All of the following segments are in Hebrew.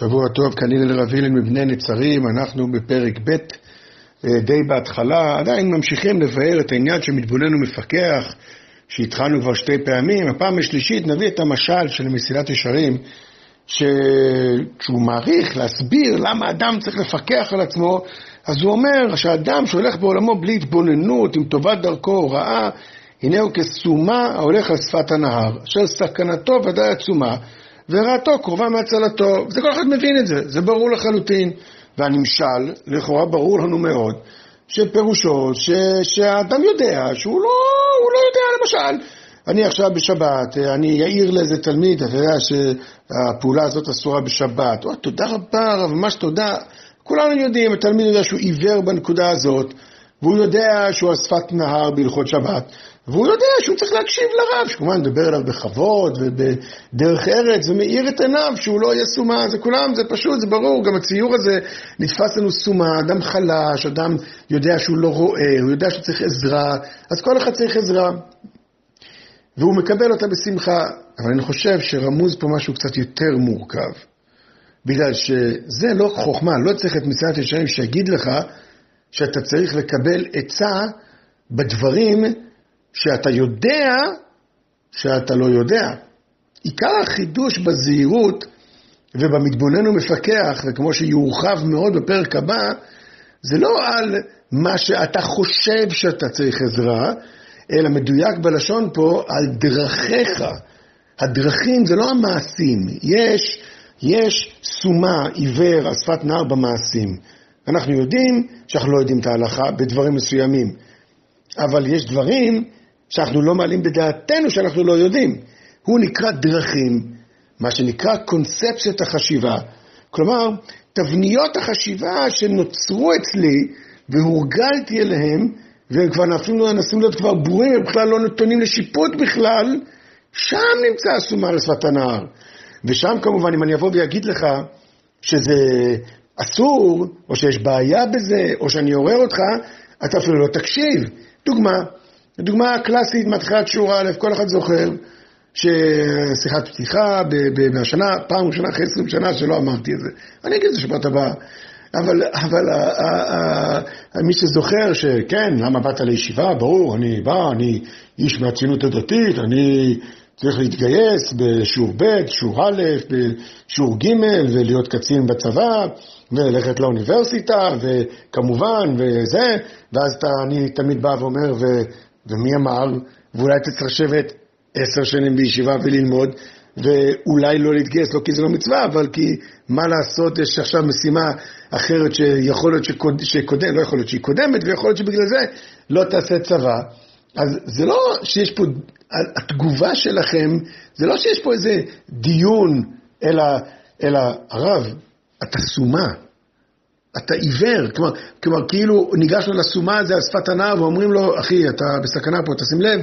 שבוע טוב, כנראה לרב הילן מבני נצרים, אנחנו בפרק ב', אה, די בהתחלה, עדיין ממשיכים לבאר את העניין שמתבונן ומפקח, שהתחלנו כבר שתי פעמים. הפעם השלישית נביא את המשל של מסילת ישרים, שהוא מעריך להסביר למה אדם צריך לפקח על עצמו, אז הוא אומר שהאדם שהולך בעולמו בלי התבוננות, עם טובת דרכו או רעה, הנה הוא כסומה ההולך על שפת הנהר, אשר סכנתו ודאי עצומה. ורעתו קרובה מהצלתו. זה כל אחד מבין את זה, זה ברור לחלוטין. והנמשל, לכאורה ברור לנו מאוד, שפירושו ש, שהאדם יודע שהוא לא, לא יודע, למשל, אני עכשיו בשבת, אני אעיר לאיזה תלמיד, אתה יודע שהפעולה הזאת אסורה בשבת, או, תודה רבה רב, ממש תודה. כולנו יודעים, התלמיד יודע שהוא עיוור בנקודה הזאת, והוא יודע שהוא שפת נהר בהלכות שבת, והוא יודע שהוא צריך להקשיב לרב, שכמובן מדבר אליו בכבוד ובדרך ארץ, ומאיר את עיניו שהוא לא יהיה סומה, זה כולם, זה פשוט, זה ברור, גם הציור הזה נתפס לנו סומה, אדם חלש, אדם יודע שהוא לא רואה, הוא יודע שהוא צריך עזרה, אז כל אחד צריך עזרה. והוא מקבל אותה בשמחה, אבל אני חושב שרמוז פה משהו קצת יותר מורכב. בגלל שזה לא חוכמה, לא צריך את מסילת ישרים שיגיד לך שאתה צריך לקבל עצה בדברים שאתה יודע שאתה לא יודע. עיקר החידוש בזהירות ובמתבונן ומפקח, וכמו שיורחב מאוד בפרק הבא, זה לא על מה שאתה חושב שאתה צריך עזרה, אלא מדויק בלשון פה על דרכיך. הדרכים זה לא המעשים, יש, יש סומה, עיוור, על שפת נער במעשים. אנחנו יודעים שאנחנו לא יודעים את ההלכה בדברים מסוימים, אבל יש דברים שאנחנו לא מעלים בדעתנו שאנחנו לא יודעים. הוא נקרא דרכים, מה שנקרא קונספציית החשיבה. כלומר, תבניות החשיבה שנוצרו אצלי והורגלתי אליהם, והם כבר אפילו מנסים להיות כבר ברורים, הם בכלל לא נתונים לשיפוט בכלל, שם נמצא הסומה על שפת הנהר. ושם כמובן, אם אני אבוא ואגיד לך שזה אסור, או שיש בעיה בזה, או שאני עורר אותך, אתה אפילו לא תקשיב. דוגמה, הדוגמה הקלאסית מתחילת שיעור א', כל אחד זוכר ששיחת פתיחה בשנה, פעם ראשונה אחרי 20 שנה שלא אמרתי את זה. אני אגיד את זה שבת הבאה. אבל, אבל מי שזוכר שכן, למה באת לישיבה? ברור, אני בא, אני איש מהציונות הדתית, אני צריך להתגייס בשיעור ב', שיעור א', בשיעור ג', ולהיות קצין בצבא, וללכת לאוניברסיטה, וכמובן, וזה, ואז אתה, אני תמיד בא ואומר, ו, ומי אמר, ואולי אתה צריך לשבת עשר שנים בישיבה וללמוד, ואולי לא להתגייס, לא כי זה לא מצווה, אבל כי מה לעשות, יש עכשיו משימה אחרת שיכול להיות שקוד, שקודם, לא יכול להיות שהיא קודמת, ויכול להיות שבגלל זה לא תעשה צבא. אז זה לא שיש פה, התגובה שלכם, זה לא שיש פה איזה דיון, אלא, אלא הרב, אתה סומה, אתה עיוור, כלומר, כלומר כאילו ניגשנו לסומה הזה על שפת הנער ואומרים לו, אחי, אתה בסכנה פה, תשים לב,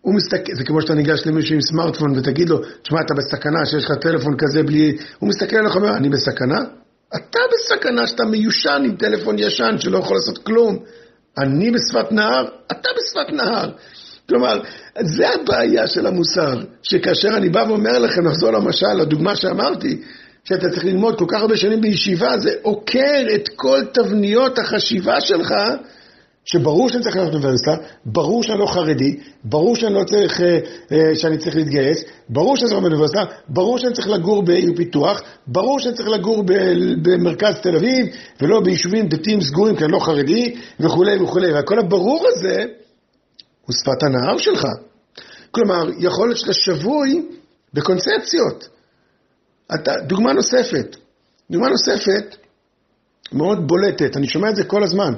הוא מסתכל, זה כמו שאתה ניגש למישהו עם סמארטפון ותגיד לו, תשמע, אתה בסכנה שיש לך טלפון כזה בלי... הוא מסתכל עליך ואומר, אני בסכנה? אתה בסכנה שאתה מיושן עם טלפון ישן שלא יכול לעשות כלום. אני בשפת נהר, אתה בשפת נהר. כלומר, זה הבעיה של המוסר, שכאשר אני בא ואומר לכם, נחזור למשל, לדוגמה שאמרתי, שאתה צריך ללמוד כל כך הרבה שנים בישיבה, זה עוקר את כל תבניות החשיבה שלך, שברור שאני צריך ללכת לאוניברסיטה, ברור שאני לא חרדי, ברור שאני לא צריך, אה, אה, שאני צריך להתגייס, ברור שאני צריך ללכת לאוניברסיטה, ברור שאני צריך לגור בעיר פיתוח, ברור שאני צריך לגור במרכז תל אביב, ולא ביישובים דתיים סגורים, כי אני לא חרדי, וכולי וכולי. והכל הברור הזה הוא שפת הנהר שלך. כלומר, יכול להיות שאתה שבוי בקונספציות. אתה, דוגמה נוספת, דוגמה נוספת מאוד בולטת, אני שומע את זה כל הזמן.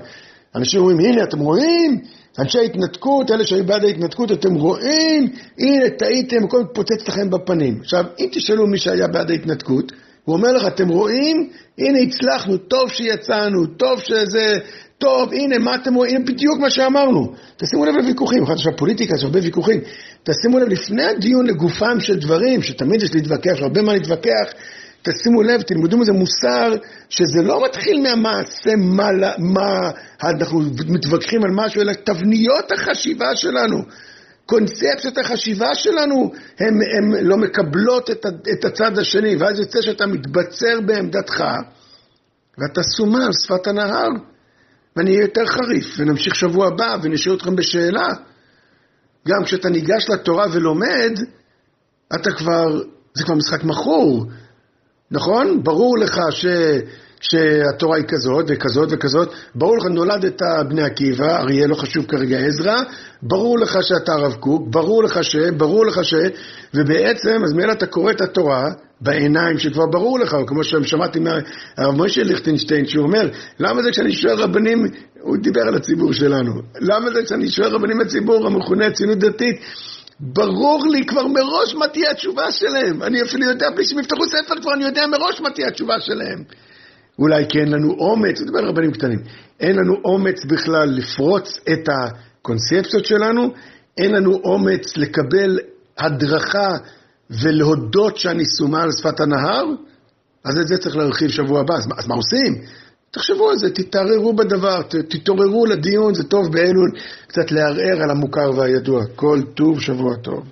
אנשים אומרים, הנה, אתם רואים? אנשי ההתנתקות, אלה שהיו בעד ההתנתקות, אתם רואים? הנה, טעיתם, הכל מתפוצץ לכם בפנים. עכשיו, אם תשאלו מי שהיה בעד ההתנתקות, הוא אומר לך, אתם רואים? הנה, הצלחנו, טוב שיצאנו, טוב שזה, טוב, הנה, מה אתם רואים? בדיוק מה שאמרנו. תשימו לב לוויכוחים, אחת עכשיו פוליטיקה, יש הרבה ויכוחים. תשימו לב, לפני הדיון לגופם של דברים, שתמיד יש להתווכח, הרבה מה להתווכח, תשימו לב, תלמדו מזה מוסר, שזה לא מתחיל מהמעשה, מה, מה אנחנו מתווכחים על משהו, אלא תבניות החשיבה שלנו. קונספציות החשיבה שלנו, הן לא מקבלות את, את הצד השני, ואז יוצא שאתה מתבצר בעמדתך, ואתה סומה על שפת הנהר. ואני אהיה יותר חריף, ונמשיך שבוע הבא, ונשאיר אתכם בשאלה. גם כשאתה ניגש לתורה ולומד, אתה כבר, זה כבר משחק מכור, נכון? ברור לך ש... שהתורה היא כזאת וכזאת וכזאת, ברור לך נולדת בני עקיבא, אריה לא חשוב כרגע עזרא, ברור לך שאתה הרב קוק, ברור לך ש, ברור לך ש, ובעצם, אז מאלה אתה קורא את התורה בעיניים שכבר ברור לך, כמו ששמעתי מהרב משה ליכטנשטיין, שהוא אומר, למה זה כשאני שואל רבנים, הוא דיבר על הציבור שלנו, למה זה כשאני שואל רבנים בציבור המכונה ציונות דתית, ברור לי כבר מראש מה תהיה התשובה שלהם. אני אפילו יודע, בלי שהם יפתחו ספר כבר, אני יודע מראש מה תהיה התשובה שלהם. אולי כי אין לנו אומץ, אני מדבר על רבנים קטנים, אין לנו אומץ בכלל לפרוץ את הקונספציות שלנו, אין לנו אומץ לקבל הדרכה ולהודות שאני סומה על שפת הנהר, אז את זה צריך להרחיב שבוע הבא. אז, אז מה עושים? תחשבו על זה, תתערערו בדבר, תתעוררו לדיון, זה טוב באלול קצת לערער על המוכר והידוע. כל טוב, שבוע טוב.